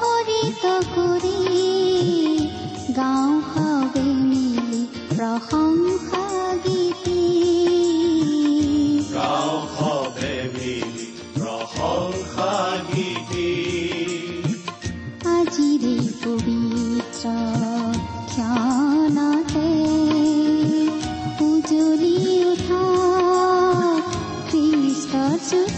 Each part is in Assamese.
মুখৰিত কৰি গাঁও সবে মিলি প্ৰশংসা গীতি আজিৰে পবিত্ৰ উজলি উঠা খ্ৰীষ্টৰ জ্যোতি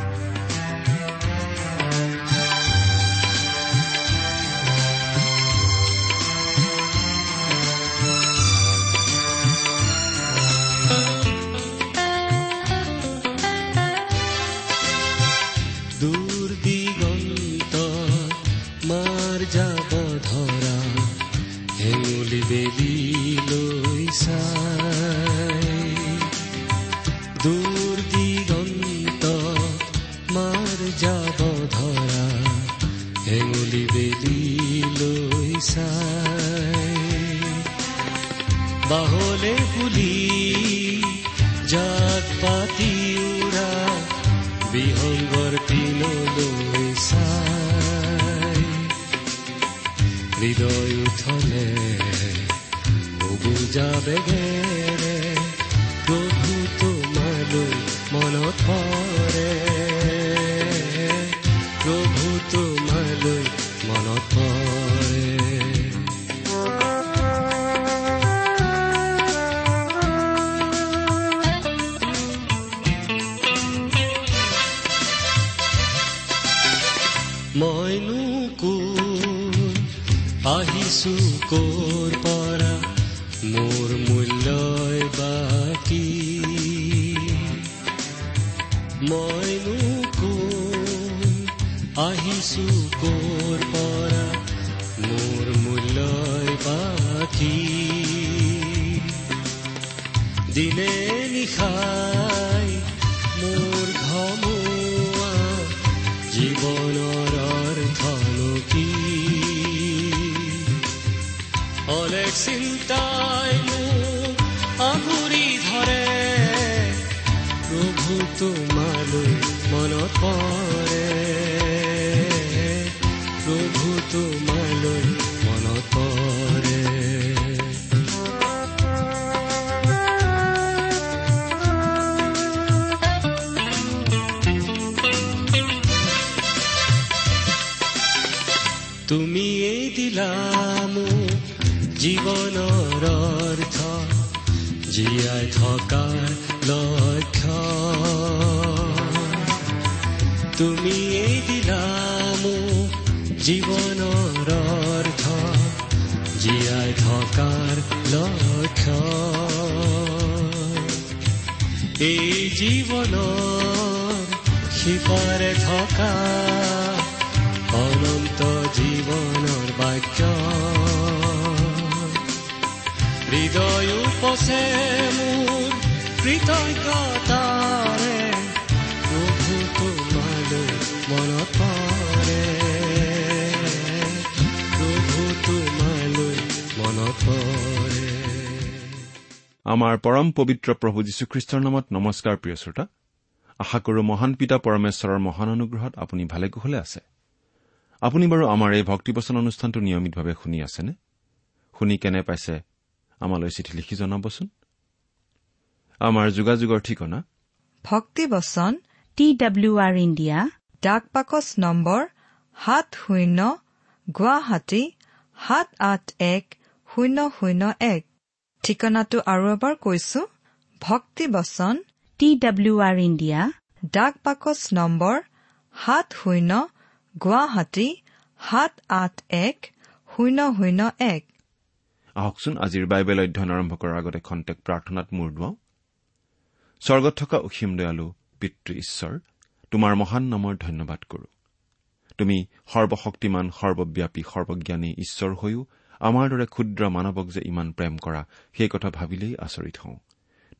বাহলে পুলি জাত পাতি উৰা বিহংগৰ পিনলৈ চাই হৃদয় উঠলে বুজা বেগেৰে প্ৰভু তোমালৈ মনত কৰ পৰা মোৰ মূল্যই বাকী দিনে নিশাই মোৰ ঘমুৱা জীৱনৰ অৰ্থনো কি অলেখ চিন্তাই মোক আগুৰি ধৰে প্ৰভু তোমালৈ মনত পৰে মোক জীৱনৰ অৰ্থ জীয়াই থকাৰ লক্ষ্য। তুমিয়েই দিলা মোক জীৱনৰ অৰ্থ জীয়াই থকাৰ লক্ষ্য। এই জীৱনৰ সিপাৰে থকা, অনন্ত বাক্য আমাৰ পৰম পবিত্ৰ প্ৰভু যীশুখ্ৰীষ্টৰ নামত নমস্কাৰ প্ৰিয় শ্ৰোতা আশা কৰো মহান পিতা পৰমেশ্বৰৰ মহান অনুগ্ৰহত আপুনি ভালে কুশলে আছে আপুনি বাৰু আমাৰ এই ভক্তিবচন অনুষ্ঠানটো নিয়মিতভাৱে শুনি আছেনে? শুনি কেনে পাইছে আমালৈ চিঠি লিখি জনাবচোন। আমাৰ যোগাযোগৰ ঠিকনা? ভক্তিবচন টি ডাব্লিউ আৰ ইণ্ডিয়া ডাক পাকচ নম্বৰ সাত শূন্য গুৱাহাটী সাত আঠ এক শূন্য শূন্য এক। ঠিকনাটো আৰু এবাৰ কৈছো ভক্তিবচন টি ডাব্লিউ আৰ ইণ্ডিয়া ডাক বাকচ নম্বৰ সাত শূন্য গুৱাহাটী সাত আঠ এক শূন্য শূন্য এক। আহকচোন আজিৰ বাইবেল অধ্যয়ন আৰম্ভ কৰাৰ আগতে খন্তেক প্ৰাৰ্থনাত মূৰ দুৱাওঁ। স্বৰ্গত থকা অসীম দয়ালু পিতৃ ঈশ্বৰ তোমাৰ মহান নামৰ ধন্যবাদ কৰো। তুমি সৰ্বশক্তিমান সৰ্বব্যাপী সৰ্বজ্ঞানী ঈশ্বৰ হৈও আমাৰ দৰে ক্ষুদ্ৰ মানৱক যে ইমান প্ৰেম কৰা সেই কথা ভাবিলেই আচৰিত হওঁ।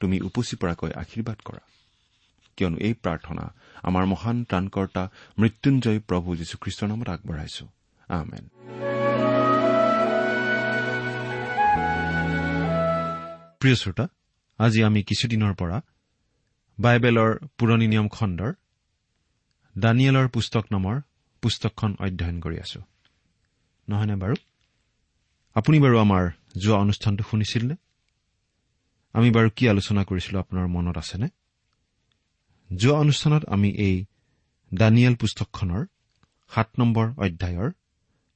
তুমি উপচি পৰাকৈ আশীৰ্বাদ কৰা। কিয়নো এই প্ৰাৰ্থনা আমাৰ মহান ত্ৰাণকৰ্তা মৃত্যুঞ্জয় প্ৰভু যীশুখ্ৰীষ্টৰ নামত আগবঢ়াইছো। আমেন। প্ৰিয় শ্ৰোতা আজি আমি কিছুদিনৰ পৰা বাইবেলৰ পুৰণি নিয়ম খণ্ডৰ দানিয়েলৰ পুস্তক নামৰ পুস্তকখন অধ্যয়ন কৰি আছো। নহয়নে বাৰু? আপুনি বাৰু আমাৰ যোৱা অনুষ্ঠানটো শুনিছিলনে? আমি বাৰু কি আলোচনা কৰিছিলো আপোনাৰ মনত আছেনে? যোৱা অনুষ্ঠানত আমি এই দানিয়েল পুস্তকখনৰ সাত নম্বৰ অধ্যায়ৰ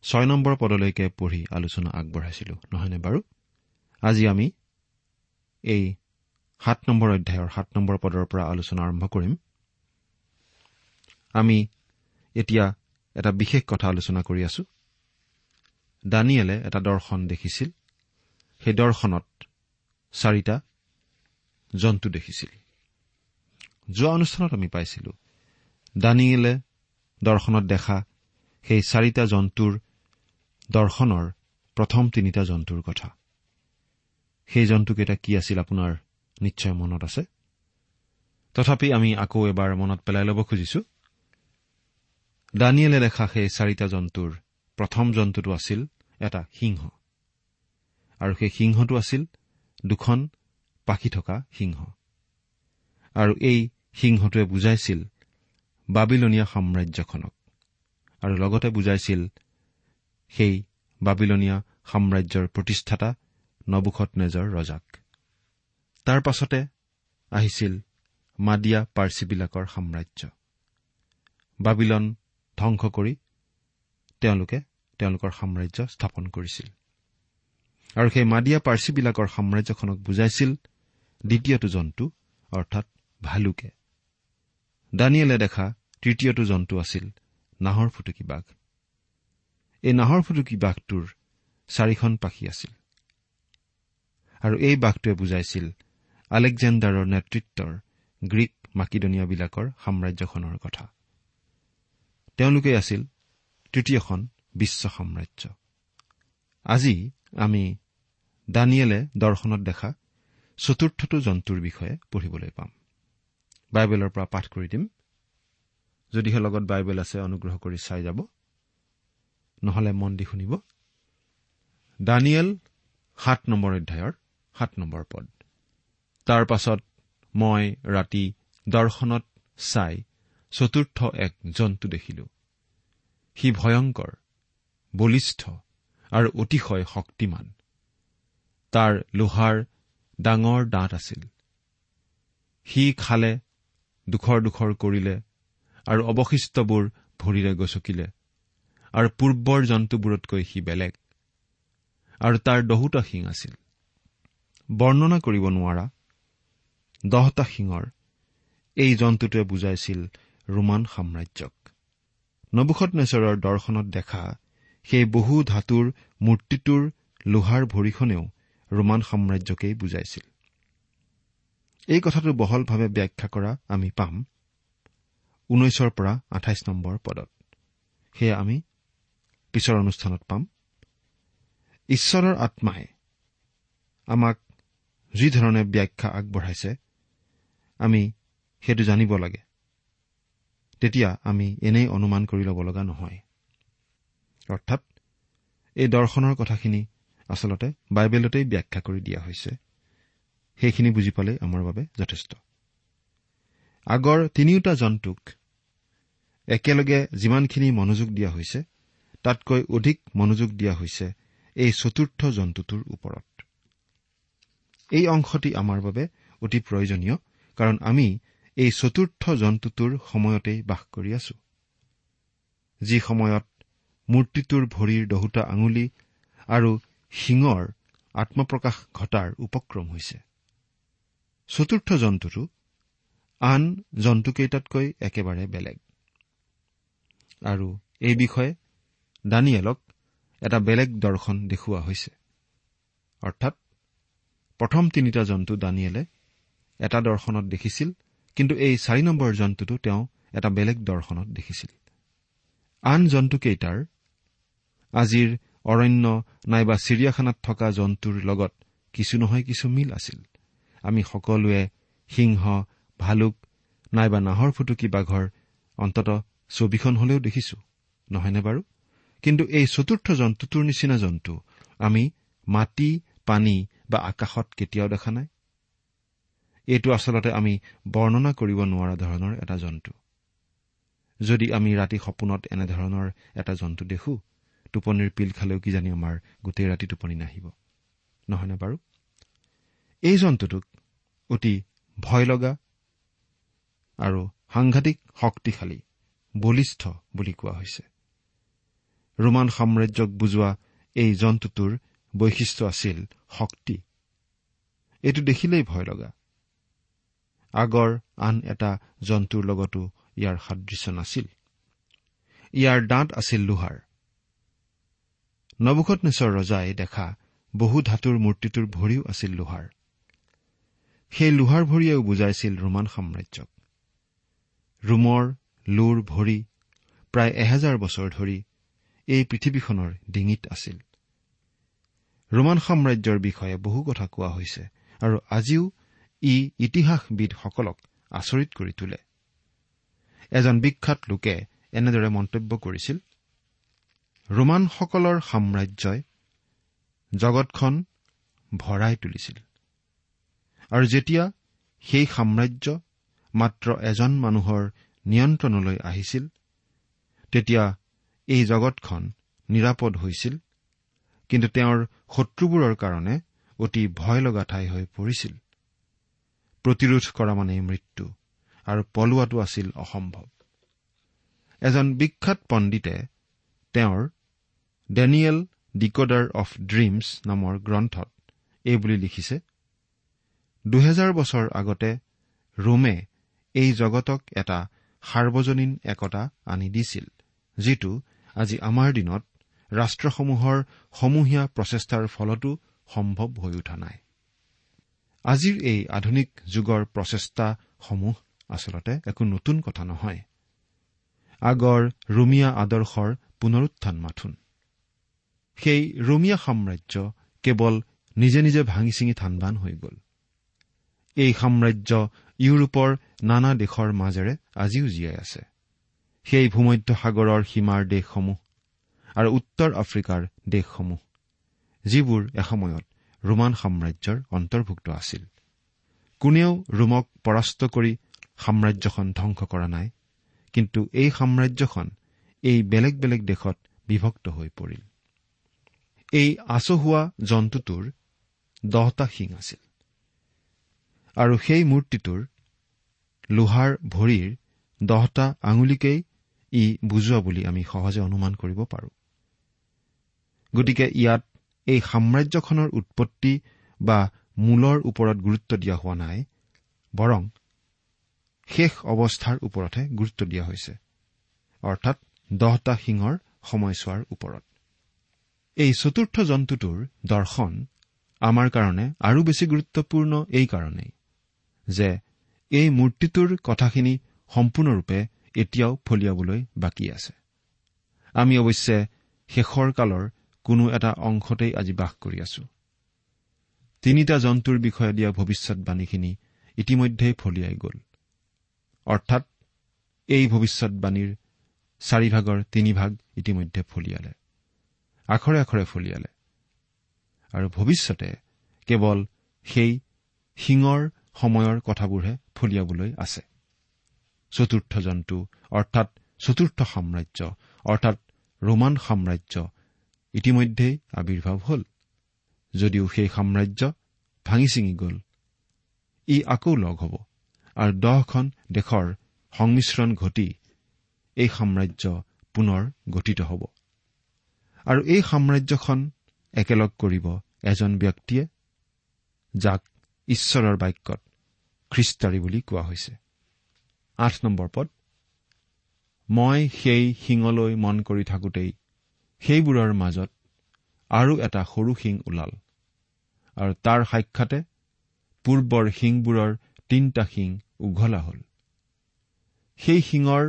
ছয় নম্বৰ পদলৈকে পঢ়ি আলোচনা আগবঢ়াইছিলো নহয়নে বাৰু? আজি আমি এই সাত নম্বৰ অধ্যায়ৰ সাত নম্বৰ পদৰ পৰা আলোচনা আৰম্ভ কৰিম। আমি এতিয়া এটা বিশেষ কথা আলোচনা কৰি আছো। দানিয়েলে এটা দৰ্শন দেখিছিল। সেই দৰ্শনত চাৰিটা জন্তু দেখিছিল। যোৱা অনুষ্ঠানত আমি পাইছিলো দানিয়েলে দৰ্শনত দেখা সেই চাৰিটা জন্তুৰ দৰ্শনৰ প্ৰথম তিনিটা জন্তুৰ কথা। সেই জন্তুকেইটা কি আছিল আপোনাৰ নিশ্চয় মনত আছে? তথাপি আমি আকৌ এবাৰ মনত পেলাই ল'ব খুজিছো। দানিয়েলে দেখা সেই চাৰিটা জন্তুৰ প্ৰথম জন্তুটো আছিল এটা সিংহ। আৰু সেই সিংহটো আছিল দুখন পাখি থকা সিংহ। আৰু এই সিংহটোৱে বুজাইছিল বাবিলনীয়া সাম্ৰাজ্যখনক। আৰু লগতে বুজাইছিল সেই বাবিলনীয়া সাম্ৰাজ্যৰ প্ৰতিষ্ঠাতা নবুখত নেজৰ ৰজাক। তাৰ পাছতে আহিছিল মাদিয়া পাৰ্চীবিলাকৰ সাম্ৰাজ্য। বাবিলন ধ্বংস কৰি তেওঁলোকে তেওঁলোকৰ সাম্ৰাজ্য স্থাপন কৰিছিল। আৰু সেই মাদিয়া পাৰ্চীবিলাকৰ সাম্ৰাজ্যখনক বুজাইছিল দ্বিতীয়টো জন্তু অৰ্থাৎ ভালুকে। দানিয়েলে দেখা তৃতীয়টো জন্তু আছিল নাহৰ ফুটুকী বাঘ। এই নাহৰ ফুটুকী বাঘটোৰ চাৰিখন পাখি আছিল। আৰু এই বাঘটোৱে বুজাইছিল আলেকজেণ্ডাৰৰ নেতৃত্বৰ গ্ৰীক মাকিদনিয়াবিলাকৰ সাম্ৰাজ্যখনৰ কথা। তেওঁলোকেই আছিল তৃতীয়খন বিশ্ব সাম্ৰাজ্য। আজি আমি দানিয়েলে দৰ্শনত দেখা চতুৰ্থটো জন্তুৰ বিষয়ে পঢ়িবলৈ পাম। বাইবেলৰ পৰা পাঠ কৰি দিম। যদিহে লগত বাইবেল আছে অনুগ্ৰহ কৰি চাই যাব। নহলে মন দি শুনিব। দানিয়েল সাত নম্বৰ অধ্যায়ৰ সাত নম্বৰ পদ। তাৰ পাছত মই ৰাতি দৰ্শনত চাই চতুৰ্থ এক জন্তু দেখিলো। সি ভয়ংকৰ বলিষ্ঠ আৰু অতিশয় শক্তিমান। তাৰ লোহাৰ ডাঙৰ দাঁত আছিল। সি খালে দুখৰ দুখৰ কৰিলে আৰু অৱশিষ্টবোৰ ভৰিৰে গচকিলে আৰু পূৰ্বৰ জন্তুবোৰতকৈ সি বেলেগ আৰু তাৰ দহোটা শিং আছিল। বৰ্ণনা কৰিব নোৱাৰা দহটা শিঙৰ এই জন্তুটোৱে বুজাইছিল ৰোমান সাম্ৰাজ্যক। নবুখত নেচৰৰ দৰ্শনত দেখা সেই বহু ধাতুৰ মূৰ্তিটোৰ লোহাৰ ভৰিখনেও ৰোমান সাম্ৰাজ্যকেই বুজাইছিল। এই কথাটো বহলভাৱে ব্যাখ্যা কৰা আমি পাম ঊনৈশৰ পৰা আঠাইছ নম্বৰ পদত। সেয়া আমি পিছৰ অনুষ্ঠানত পাম। ঈশ্বৰৰ আত্মাই আমাক যিধৰণে ব্যাখ্যা আগবঢ়াইছে আমি সেইটো জানিব লাগে। তেতিয়া আমি এনেই অনুমান কৰি ল'ব লগা নহয়। অৰ্থাৎ এই দৰ্শনৰ কথাখিনি আচলতে বাইবেলতেই ব্যাখ্যা কৰি দিয়া হৈছে। সেইখিনি বুজি পালেই আমাৰ বাবে যথেষ্ট। আগৰ তিনিওটা জন্তুক একেলগে যিমানখিনি মনোযোগ দিয়া হৈছে তাতকৈ অধিক মনোযোগ দিয়া হৈছে এই চতুৰ্থ জন্তুটোৰ ওপৰত। এই অংশটি আমাৰ বাবে অতি প্ৰয়োজনীয় কাৰণ আমি এই চতুৰ্থ জন্তুটোৰ সময়তেই বাস কৰি আছো। যি সময়ত মূৰ্তিটোৰ ভৰিৰ দহোটা আঙুলি আৰু শিঙৰ আত্মপ্ৰকাশ ঘটাৰ উপক্ৰম হৈছে। চতুৰ্থ জন্তুটো আন জন্তুকেইটাতকৈ একেবাৰে বেলেগ। আৰু এই বিষয়ে দানিয়েলক এটা বেলেগ দৰ্শন দেখুওৱা হৈছে। অৰ্থাৎ প্ৰথম তিনিটা জন্তু দানিয়েলে এটা দৰ্শনত দেখিছিল কিন্তু এই চাৰি নম্বৰ জন্তুটো তেওঁ এটা বেলেগ দৰ্শনত দেখিছিল। আন জন্তুকেইটাৰ আজিৰ অৰণ্য নাইবা চিৰিয়াখানাত থকা জন্তুৰ লগত কিছু নহয় কিছু মিল আছিল। আমি সকলোৱে সিংহ ভালুক নাইবা নাহৰ ফুটুকী বাঘৰ অন্তত ছবিখন হলেও দেখিছো নহয়নে বাৰু? কিন্তু এই চতুৰ্থ জন্তুটোৰ নিচিনা জন্তু আমি মাটি পানী বা আকাশত কেতিয়াও দেখা নাই। এইটো আচলতে আমি বৰ্ণনা কৰিব নোৱাৰা ধৰণৰ এটা জন্তু। যদি আমি ৰাতি সপোনত এনেধৰণৰ এটা জন্তু দেখো টোপনিৰ পিল খালেও কিজানি আমাৰ গোটেই ৰাতি টোপনি নাহিব। নহয়নে বাৰু? এই জন্তুটোক অতি ভয় লগা আৰু সাংঘাতিক শক্তিশালী বলিষ্ঠ বুলি কোৱা হৈছে। ৰোমান সাম্ৰাজ্যক বুজোৱা এই জন্তুটোৰ বৈশিষ্ট্য আছিল শক্তি। এইটো দেখিলেই ভয় লগা আগৰ আন এটা জন্তুৰ লগতো ইয়াৰ সাদৃশ্য নাছিল। ইয়াৰ দাঁত আছিল লোহাৰ। নবুখত নিচৰ ৰজাই দেখা বহু ধাতুৰ মূৰ্তিটোৰ ভৰিও আছিল লোহাৰ। সেই লোহাৰ ভৰিয়েও বুজাইছিল ৰোমান সাম্ৰাজ্যক। ৰোমৰ লোৰ ভৰি প্ৰায় এহেজাৰ বছৰ ধৰি এই পৃথিৱীখনৰ ডিঙিত আছিল। ৰোমান সাম্ৰাজ্যৰ বিষয়ে বহু কথা কোৱা হৈছে আৰু আজিও ই ইতিহাসবিদসকলক আচৰিত কৰি তোলে। এজন বিখ্যাত লোকে এনেদৰে মন্তব্য কৰিছিল ৰোমানসকলৰ সাম্ৰাজ্যই জগতখন ভৰাই তুলিছিল। আৰু যেতিয়া সেই সাম্ৰাজ্য মাত্ৰ এজন মানুহৰ নিয়ন্ত্ৰণলৈ আহিছিল তেতিয়া এই জগতখন নিৰাপদ হৈছিল কিন্তু তেওঁৰ শত্ৰুবোৰৰ কাৰণে অতি ভয় লগা ঠাই হৈ পৰিছিল। প্ৰতিৰোধ কৰা মানেই মৃত্যু আৰু পলোৱাটো আছিল অসম্ভৱ। এজন বিখ্যাত পণ্ডিতে তেওঁৰ ডেনিয়েল ডিকডাৰ অফ ড্ৰিমছ নামৰ গ্ৰন্থত এইবুলি লিখিছে দুহেজাৰ বছৰ আগতে ৰোমে এই জগতক এটা সাৰ্বজনীন একতা আনি দিছিল যিটো আজি আমাৰ দিনত ৰাষ্ট্ৰসমূহৰ সমূহীয়া প্ৰচেষ্টাৰ ফলতো সম্ভৱ হৈ উঠা নাই। আজিৰ এই আধুনিক যুগৰ প্ৰচেষ্টাসমূহ আচলতে একো নতুন কথা নহয়। আগৰ ৰোমিয়া আদৰ্শৰ পুনৰুত্থান মাথোন সেই ৰোমিয়া সাম্ৰাজ্য কেৱল নিজে নিজে ভাঙি ছিঙি থানবান হৈ গ'ল। এই সাম্ৰাজ্য ইউৰোপৰ নানা দেশৰ মাজেৰে আজিও জীয়াই আছে। সেই ভূমধ্য সাগৰৰ সীমাৰ দেশসমূহ আৰু উত্তৰ আফ্ৰিকাৰ দেশসমূহ যিবোৰ এসময়ত ৰোমান সাম্ৰাজ্যৰ অন্তৰ্ভুক্ত আছিল। কোনেও ৰোমক পৰাস্ত কৰি সাম্ৰাজ্যখন ধ্বংস কৰা নাই কিন্তু এই সাম্ৰাজ্যখন এই বেলেগ বেলেগ দেশত বিভক্ত হৈ পৰিল। এই আচহুৱা জন্তুটোৰ দহটা শিং আছিল। আৰু সেই মূৰ্তিটোৰ লোহাৰ ভৰিৰ দহটা আঙুলিকেই ই বুজোৱা বুলি আমি সহজে অনুমান কৰিব পাৰোঁ। গতিকে ইয়াত এই সাম্ৰাজ্যখনৰ উৎপত্তি বা মূলৰ ওপৰত গুৰুত্ব দিয়া হোৱা নাই বৰং শেষ অৱস্থাৰ ওপৰতহে গুৰুত্ব দিয়া হৈছে। অৰ্থাৎ দহটা শিঙৰ সময়ছোৱাৰ ওপৰত। এই চতুৰ্থ জন্তুটোৰ দৰ্শন আমাৰ কাৰণে আৰু বেছি গুৰুত্বপূৰ্ণ এই কাৰণেই যে এই মূৰ্তিটোৰ কথাখিনি সম্পূৰ্ণৰূপে এতিয়াও ফলিয়াবলৈ বাকী আছে। আমি অৱশ্যে শেষৰ কালৰ কোনো এটা অংশতেই আজি বাস কৰি আছো। তিনিটা জন্তুৰ বিষয়ে দিয়া ভৱিষ্যৎবাণীখিনি ইতিমধ্যেই ফলিয়াই গ'ল। অৰ্থাৎ এই ভৱিষ্যৎবাণীৰ চাৰিভাগৰ তিনিভাগ ইতিমধ্যে ফলিয়ালে। আখৰে আখৰে ফলিয়ালে। আৰু ভৱিষ্যতে কেৱল সেই শিঙৰ সময়ৰ কথাবোৰহে ফলিয়াবলৈ আছে। চতুৰ্থ জন্তু অৰ্থাৎ চতুৰ্থ সাম্ৰাজ্য অৰ্থাৎ ৰোমান সাম্ৰাজ্য ইতিমধ্যেই আৱিৰ্ভাৱ হ'ল। যদিও সেই সাম্ৰাজ্য ভাঙি ছিঙি গ'ল ই আকৌ লগ হ'ব আৰু দহখন দেশৰ সংমিশ্ৰণ ঘটি এই সাম্ৰাজ্য পুনৰ গঠিত হ'ব। আৰু এই সাম্ৰাজ্যখন একেলগ কৰিব এজন ব্যক্তিয়ে যাক ঈশ্বৰৰ বাক্যত খ্ৰীষ্টাৰী বুলি কোৱা হৈছে। আঠ নম্বৰ পদ মই সেই শিঙলৈ মন কৰি থাকোঁতেই সেইবোৰৰ মাজত আৰু এটা সৰু শিং ওলাল আৰু তাৰ সাক্ষাতে পূৰ্বৰ শিংবোৰৰ তিনিটা শিং উঘলা হ'ল। সেই শিঙৰ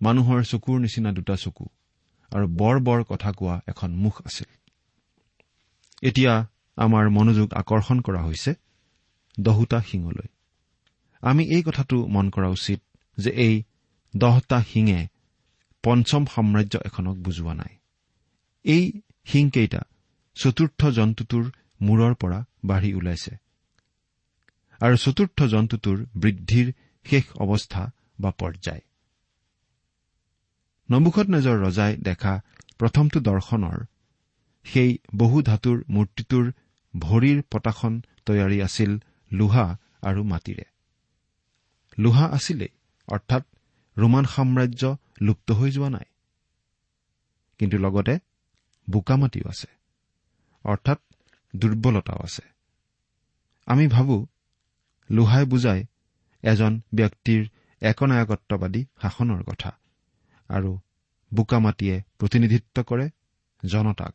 মানুহৰ চকুৰ নিচিনা দুটা চকু আৰু বৰ বৰ কথা কোৱা এখন মুখ আছিল। এতিয়া আমাৰ মনোযোগ আকৰ্ষণ কৰা হৈছে দহোটা শিঙলৈ। আমি এই কথাটো মন কৰা উচিত যে এই দহটা শিঙে পঞ্চম সাম্ৰাজ্য এখনক বুজোৱা নাই। এই শিংকেইটা চতুৰ্থ জন্তুটোৰ মূৰৰ পৰা বাঢ়ি ওলাইছে। আৰু চতুৰ্থ জন্তুটোৰ বৃদ্ধিৰ শেষ অৱস্থা বা পৰ্যায়। নমুখত নেজৰ ৰজাই দেখা প্ৰথমটো দৰ্শনৰ। সেই বহু ধাতুৰ মূৰ্তিটোৰ ভৰিৰ পতাখন তৈয়াৰী আছিল লোহা আৰু মাটিৰে। লোহা আছিলেই অৰ্থাৎ ৰোমান সাম্ৰাজ্য লুপ্ত হৈ যোৱা নাই। কিন্তু লগতে বোকামাটিও আছে অৰ্থাৎ দুৰ্বলতাও আছে। আমি ভাবো লোহাই বুজাই এজন ব্যক্তিৰ একনায়কত্ববাদী শাসনৰ কথা। আৰু বোকামাটিয়ে প্ৰতিনিধিত্ব কৰে জনতাক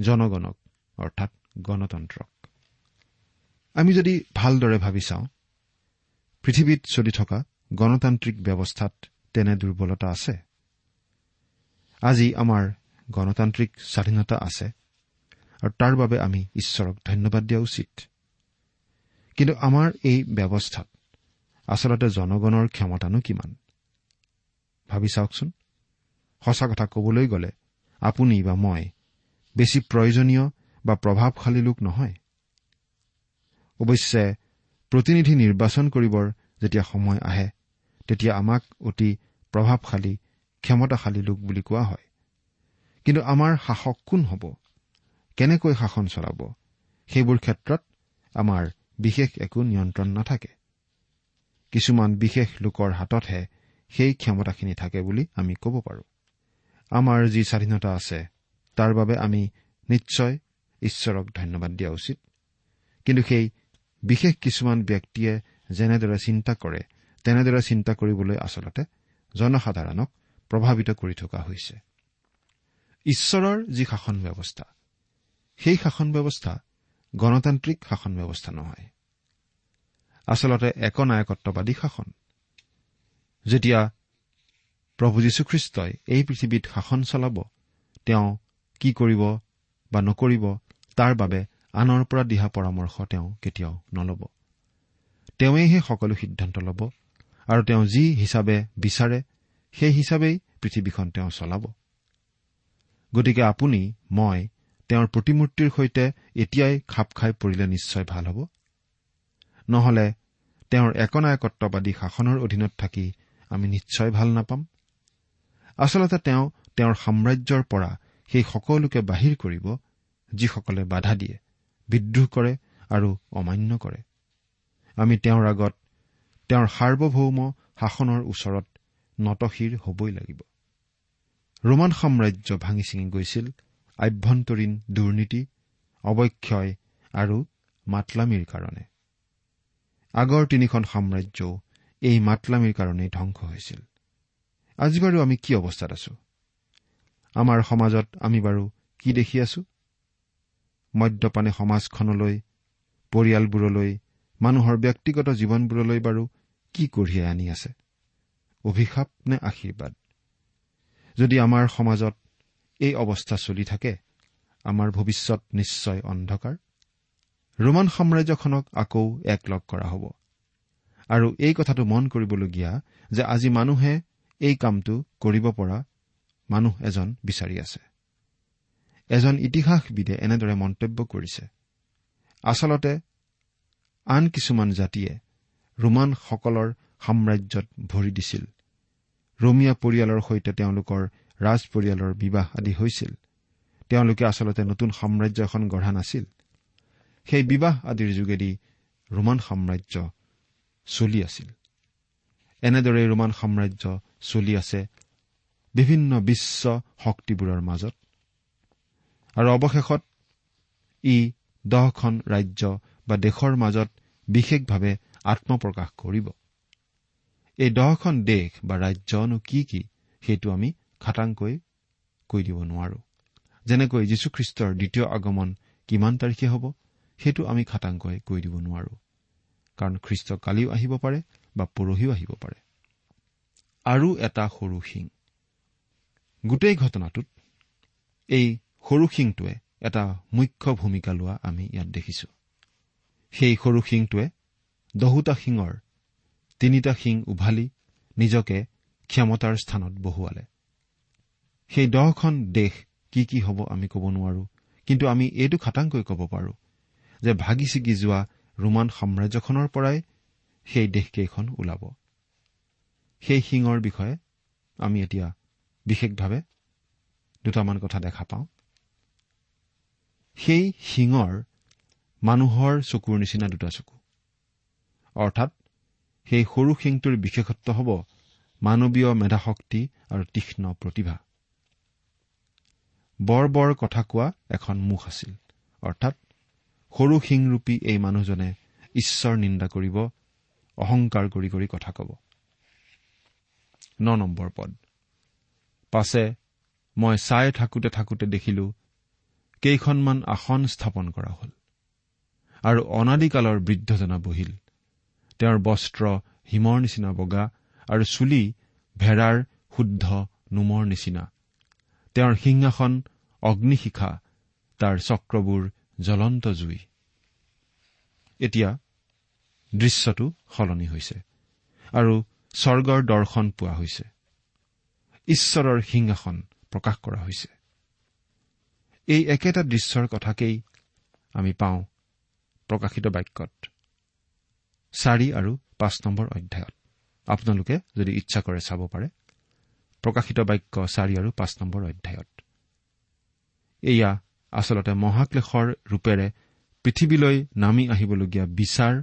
জনগণক অৰ্থাৎ গণতন্ত্ৰক। আমি যদি ভালদৰে ভাবি চাওঁ পৃথিৱীত চলি থকা গণতান্ত্ৰিক ব্যৱস্থাত তেনে দুৰ্বলতা আছে। আজি আমাৰ গণতান্ত্ৰিক স্বাধীনতা আছে আৰু তাৰ বাবে আমি ঈশ্বৰক ধন্যবাদ দিয়া উচিত। কিন্তু আমাৰ এই ব্যৱস্থাত আচলতে জনগণৰ ক্ষমতানো কিমান? ভাবি চাওকচোন সঁচা কথা কবলৈ গ'লে আপুনি বা মই বেছি প্ৰয়োজনীয় বা প্ৰভাৱশালী লোক নহয়। অৱশ্যে প্ৰতিনিধি নিৰ্বাচন কৰিবৰ যেতিয়া সময় আহে তেতিয়া আমাক অতি প্ৰভাৱশালী ক্ষমতাশালী লোক বুলি কোৱা হয়। কিন্তু আমাৰ শাসক কোন হ'ব? কেনেকৈ শাসন চলাব? সেইবোৰ ক্ষেত্ৰত আমাৰ বিশেষ একো নিয়ন্ত্ৰণ নাথাকে। কিছুমান বিশেষ লোকৰ হাততহে সেই ক্ষমতাখিনি থাকে বুলি আমি ক'ব পাৰোঁ। আমাৰ যি স্বাধীনতা আছে তাৰ বাবে আমি নিশ্চয় ঈশ্বৰক ধন্যবাদ দিয়া উচিত। কিন্তু সেই বিশেষ কিছুমান ব্যক্তিয়ে যেনেদৰে চিন্তা কৰে তেনেদৰে চিন্তা কৰিবলৈ আচলতে জনসাধাৰণক প্ৰভাৱিত কৰি থকা হৈছে। ঈশ্বৰৰ যি শাসন ব্যৱস্থা সেই শাসন ব্যৱস্থা গণতান্ত্ৰিক শাসন ব্যৱস্থা নহয়। আচলতে একনায়কত্ববাদী শাসন। যেতিয়া প্ৰভু যীশুখ্ৰীষ্টই এই পৃথিৱীত শাসন চলাব তেওঁ কি কৰিব বা নকৰিব তাৰ বাবে আনৰ পৰা দিহা পৰামৰ্শ তেওঁ কেতিয়াও নল'ব। তেওঁৱেইহে সকলো সিদ্ধান্ত ল'ব আৰু তেওঁ যি হিচাপে বিচাৰে সেই হিচাপেই পৃথিৱীখন তেওঁ চলাব। গতিকে আপুনি মই তেওঁৰ প্ৰতিমূৰ্তিৰ সৈতে এতিয়াই খাপ খাই পৰিলে নিশ্চয় ভাল হ'ব। নহলে তেওঁৰ একনায়কত্ববাদী শাসনৰ অধীনত থাকি আমি নিশ্চয় ভাল নাপাম। আচলতে তেওঁ তেওঁৰ সাম্ৰাজ্যৰ পৰা সেই সকলোকে বাহিৰ কৰিব যিসকলে বাধা দিয়ে বিদ্ৰোহ কৰে আৰু অমান্য কৰে। আমি তেওঁৰ আগত তেওঁৰ সাৰ্বভৌম শাসনৰ ওচৰত নতশিৰ হবই লাগিব। ৰোমান সাম্ৰাজ্য ভাঙি ছিঙি গৈছিল আভ্যন্তৰীণ দুৰ্নীতি অৱক্ষয় আৰু মাতলামিৰ কাৰণে। আগৰ তিনিখন সাম্ৰাজ্যও এই মাতলামিৰ কাৰণেই ধ্বংস হৈছিল। আজি বাৰু আমি কি অৱস্থাত আছো? আমাৰ সমাজত আমি বাৰু কি দেখি আছো? মদ্যপানে সমাজখনলৈ পৰিয়ালবোৰলৈ মানুহৰ ব্যক্তিগত জীৱনবোৰলৈ বাৰু কি কঢ়িয়াই আনি আছে? অভিশাপ নে আশীৰ্বাদ? যদি আমাৰ সমাজত এই অৱস্থা চলি থাকে আমাৰ ভৱিষ্যত নিশ্চয় অন্ধকাৰ? ৰোমান সাম্ৰাজ্যখনক আকৌ একলগ কৰা হ'ব। আৰু এই কথাটো মন কৰিবলগীয়া যে আজি মানুহে এই কামটো কৰিব পৰা মানুহ এজন বিচাৰি আছে। এজন ইতিহাসবিদে এনেদৰে মন্তব্য কৰিছে। আচলতে আন কিছুমান জাতিয়ে ৰোমানসকলৰ সাম্ৰাজ্যত ভৰি দিছিল। ৰমীয়া পৰিয়ালৰ সৈতে তেওঁলোকৰ ৰাজ পৰিয়ালৰ বিবাহ আদি হৈছিল। তেওঁলোকে আচলতে নতুন সাম্ৰাজ্য এখন গঢ়া নাছিল। সেই বিবাহ আদিৰ যোগেদি ৰোমান সাম্ৰাজ্য চলি আছিল। এনেদৰে ৰোমান সাম্ৰাজ্য চলি আছে বিভিন্ন বিশ্ব শক্তিবোৰৰ মাজত। আৰু অৱশেষত ই দহখন ৰাজ্য বা দেশৰ মাজত বিশেষভাৱে আত্মপ্ৰকাশ কৰিব। এই দহখন দেশ বা ৰাজ্যনো কি কি সেইটো আমি খাটাংকৈ কৈ দিব নোৱাৰো। যেনেকৈ যীশুখ্ৰীষ্টৰ দ্বিতীয় আগমন কিমান তাৰিখে হ'ব সেইটো আমি খাটাংকৈ কৈ দিব নোৱাৰো। কাৰণ খ্ৰীষ্ট কালিও আহিব পাৰে বা পৰহিও আহিব পাৰে। আৰু এটা সৰু শিং। গোটেই ঘটনাটোত এই সৰু শিংটোৱে এটা মুখ্য ভূমিকা লোৱা আমি ইয়াত দেখিছো। সেই সৰু শিংটোৱে দহোটা শিঙৰ তিনিটা শিং উভালি নিজকে ক্ষমতাৰ স্থানত বহুৱালে। সেই দহখন দেশ কি কি হ'ব আমি ক'ব নোৱাৰো কিন্তু আমি এইটো খাটাংকৈ ক'ব পাৰো যে ভাগি ছিগি যোৱা ৰোমান সাম্ৰাজ্যখনৰ পৰাই সেই দেশকেইখন ওলাব। সেই শিঙৰ বিষয়ে আমি এতিয়া বিশেষভাৱে দুটামান কথা দেখা পাওঁ। সেই শিঙৰ মানুহৰ চকুৰ নিচিনা দুটা চকু। অৰ্থাৎ সেই সৰু শিংটোৰ বিশেষত্ব হ'ব মানৱীয় মেধাশক্তি আৰু তীক্ষ্ণ প্ৰতিভা। বৰ বৰ কথা কোৱা এখন মুখ আছিল অৰ্থাৎ সৰু শিংৰূপী এই মানুহজনে ঈশ্বৰ নিন্দা কৰিব অহংকাৰ কৰি কৰি কথা কব। ন নম্বৰ পদ। পাছে মই চাই থাকোতে থাকোতে দেখিলো কেইখনমান আসন স্থাপন কৰা হল আৰু অনাদিকালৰ বৃদ্ধজনা বহিল। তেওঁৰ বস্ত্ৰ হিমৰ নিচিনা বগা আৰু চুলি ভেড়াৰ শুদ্ধ নোমৰ নিচিনা। তেওঁৰ সিংহাসন অগ্নিশিখা তাৰ চক্ৰবোৰ জ্বলন্ত জুই। এতিয়া দৃশ্যটো সলনি হৈছে আৰু স্বৰ্গৰ দৰ্শন পোৱা হৈছে। ঈশ্বৰৰ সিংহাসন প্ৰকাশ কৰা হৈছে। এই একেটা দৃশ্যৰ কথাকেই আমি পাওঁ প্ৰকাশিত বাক্যত। চাৰি আৰু পাঁচ নম্বৰ অধ্যায়ত। আপোনালোকে যদি ইচ্ছা কৰে চাব পাৰে। প্ৰকাশিত বাক্য চাৰি আৰু পাঁচ নম্বৰ অধ্যায়ত। এয়া আচলতে মহাক্লেশৰ ৰূপেৰে পৃথিৱীলৈ নামি আহিবলগীয়া বিচাৰ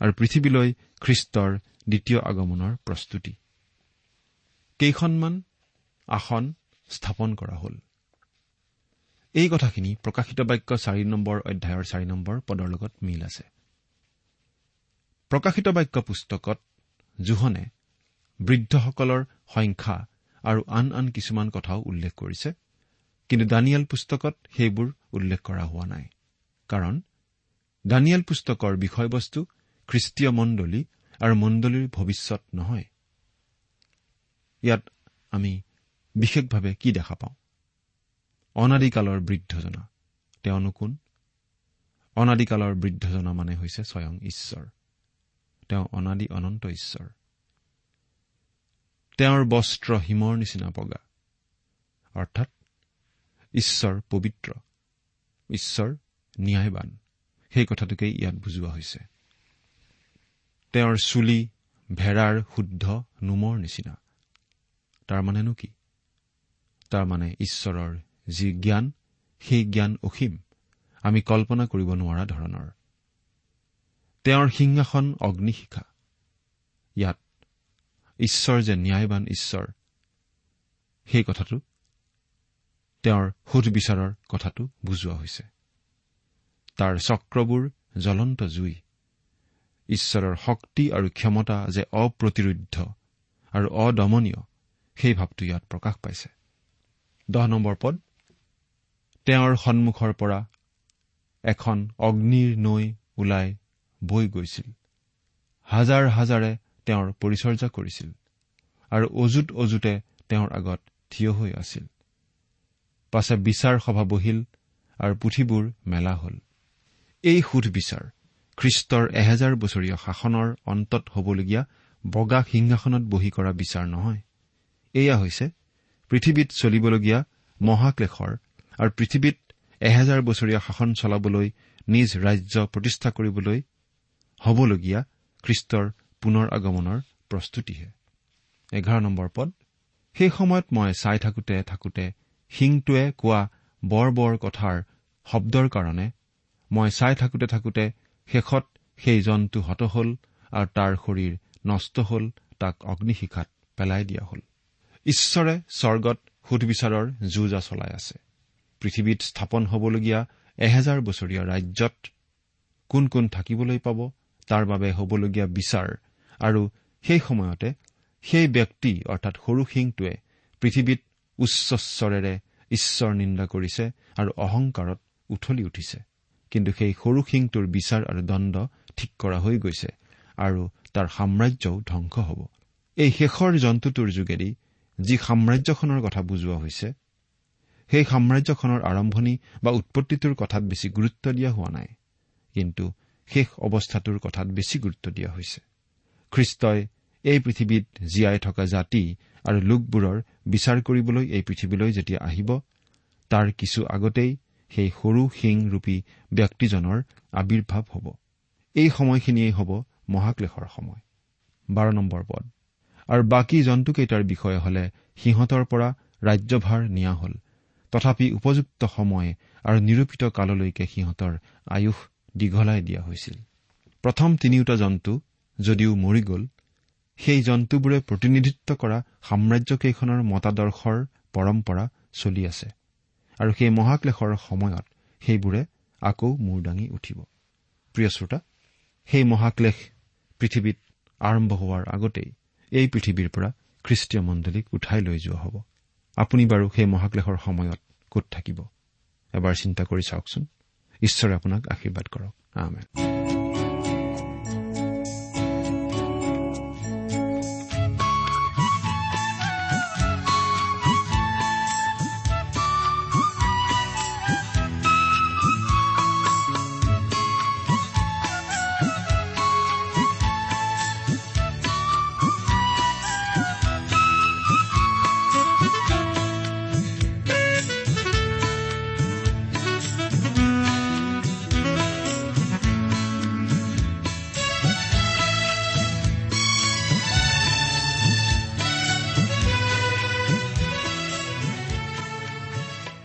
আৰু পৃথিৱীলৈ খ্ৰীষ্টৰ দ্বিতীয় আগমনৰ প্ৰস্তুতি। কেইখনমান আসন স্থাপন কৰা হ'ল। এই কথাখিনি প্ৰকাশিত বাক্য চাৰি নম্বৰ অধ্যায়ৰ চাৰি নম্বৰ পদৰ লগত মিল আছে। প্ৰকাশিত বাক্য পুস্তকত জোহনে বৃদ্ধসকলৰ সংখ্যা আৰু আন আন কিছুমান কথাও উল্লেখ কৰিছে। কিন্তু দানিয়েল পুস্তকত সেইবোৰ উল্লেখ কৰা হোৱা নাই। কাৰণ দানিয়েল পুস্তকৰ বিষয়বস্তু খ্ৰীষ্টীয় মণ্ডলী আৰু মণ্ডলীৰ ভৱিষ্যত নহয়। ইয়াত আমি বিশেষভাৱে কি দেখা পাওঁ? অনাদিকালৰ বৃদ্ধজনা। তেওঁনো কোন অনাদিকালৰ বৃদ্ধজনা মানে হৈছে স্বয়ং ঈশ্বৰ। তেওঁ অনাদি অনন্ত ঈশ্বৰ। তেওঁৰ বস্ত্ৰ হিমৰ নিচিনা বগা। অৰ্থাৎ ঈশ্বৰ পবিত্ৰ ঈশ্বৰ ন্যায়বান। সেই কথাটোকেই ইয়াত বুজোৱা হৈছে। তেওঁৰ চুলি ভেড়াৰ শুদ্ধ নোমৰ নিচিনা। তাৰমানেনো কি? তাৰমানে ঈশ্বৰৰ যি জ্ঞান সেই জ্ঞান অসীম। আমি কল্পনা কৰিব নোৱাৰা ধৰণৰ। তেওঁৰ সিংহাসন অগ্নিশিখা। ইয়াত ঈশ্বৰ যে ন্যায়বান ঈশ্বৰ সেই কথাটো তেওঁৰ সুধবিচাৰৰ কথাটো বুজোৱা হৈছে। তাৰ চক্ৰবোৰ জ্বলন্ত জুই। ঈশ্বৰৰ শক্তি আৰু ক্ষমতা যে অপ্ৰতিৰোধ আৰু অদমনীয় সেই ভাৱটো ইয়াত প্ৰকাশ পাইছে। দহ নম্বৰ পদ তেওঁৰ সন্মুখৰ পৰা এখন অগ্নিৰ নৈ ওলাই বৈ গৈছিল। হাজাৰ হাজাৰে তেওঁৰ পৰিচৰ্যা কৰিছিল আৰু অজুত অজুতে তেওঁৰ আগত থিয় হৈ আছিল। পাছে বিচাৰ সভা বহিল আৰু পুথিবোৰ মেলা হ'ল। এই সুধবিচাৰ খ্ৰীষ্টৰ এহেজাৰ বছৰীয়া শাসনৰ অন্তত হ'বলগীয়া বগা সিংহাসনত বহি কৰা বিচাৰ নহয়। এয়া হৈছে পৃথিৱীত চলিবলগীয়া মহাক্লেশৰ আৰু পৃথিৱীত এহেজাৰ বছৰীয়া শাসন চলাবলৈ নিজ ৰাজ্য প্ৰতিষ্ঠা কৰিবলৈ হ'বলগীয়া খ্ৰীষ্টৰ পুনৰ আগমনৰ প্ৰস্তুতিহে। এঘাৰ নম্বৰ পদ। সেই সময়ত মই চাই থাকোতে থাকোতে সিংটোৱে কোৱা বৰ বৰ কথাৰ শব্দৰ কাৰণে মই চাই থাকোতে থাকোতে শেষত সেই জন্তু হত হল আৰু তাৰ শৰীৰ নষ্ট হল তাক অগ্নিশিখাত পেলাই দিয়া হল। ঈশ্বৰে স্বৰ্গত সুধবিচাৰৰ যুঁজা চলাই আছে। পৃথিৱীত স্থাপন হবলগীয়া এহেজাৰ বছৰীয়া ৰাজ্যত কোন কোন থাকিবলৈ পাব তাৰ বাবে হবলগীয়া বিচাৰ আৰু সেই সময়তে সেই ব্যক্তি অৰ্থাৎ সৰু সিংটোৱে পৃথিৱীত উচ্চস্বৰেৰে ঈশ্বৰ নিন্দা কৰিছে আৰু অহংকাৰত উঠলি উঠিছে। কিন্তু সেই সৰু সিংটোৰ বিচাৰ আৰু দণ্ড ঠিক কৰা হৈ গৈছে আৰু তাৰ সাম্ৰাজ্যও ধ্বংস হ'ব। এই শেষৰ জন্তুটোৰ যোগেদি যি সাম্ৰাজ্যখনৰ কথা বুজোৱা হৈছে সেই সাম্ৰাজ্যখনৰ আৰম্ভণি বা উৎপত্তিটোৰ কথাত বেছি গুৰুত্ব দিয়া হোৱা নাই। কিন্তু শেষ অৱস্থাটোৰ কথাত বেছি গুৰুত্ব দিয়া হৈছে। খ্ৰীষ্টই এই পৃথিৱীত জীয়াই থকা জাতি আৰু লোকবোৰৰ বিচাৰ কৰিবলৈ এই পৃথিৱীলৈ যেতিয়া আহিব তাৰ কিছু আগতেই সেই সৰু শিংৰূপী ব্যক্তিজনৰ আৱিৰ্ভাৱ হ'ব। এই সময়খিনিয়েই হ'ব মহাক্লেশৰ সময়। বাৰ নম্বৰ পদ। আৰু বাকী জন্তুকেইটাৰ বিষয়ে হলে সিহঁতৰ পৰা ৰাজ্যভাৰ নিয়া হল। তথাপি উপযুক্ত সময় আৰু নিৰূপিত কাললৈকে সিহঁতৰ আয়ুস দীঘলাই দিয়া হৈছিল। প্ৰথম তিনিওটা জন্তু যদিও মৰি গ'ল সেই জন্তুবোৰে প্ৰতিনিধিত্ব কৰা সাম্ৰাজ্যকেইখনৰ মতাদৰ্শৰ পৰম্পৰা চলি আছে। আৰু সেই মহাক্লেশৰ সময়ত সেইবোৰে আকৌ মূৰ দাঙি উঠিব। প্ৰিয় শ্ৰোতা সেই মহাক্লেশ পৃথিৱীত আৰম্ভ হোৱাৰ আগতেই এই পৃথিৱীৰ পৰা খ্ৰীষ্টীয় মণ্ডলীক উঠাই লৈ যোৱা হ'ব। আপুনি বাৰু সেই মহাক্লেশৰ সময়ত ক'ত থাকিব? এবাৰ চিন্তা কৰি চাওকচোন। ঈশ্বৰে আপোনাক আশীৰ্বাদ কৰক। আমেন।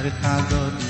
প্ৰেৰণাৰ সাগৰ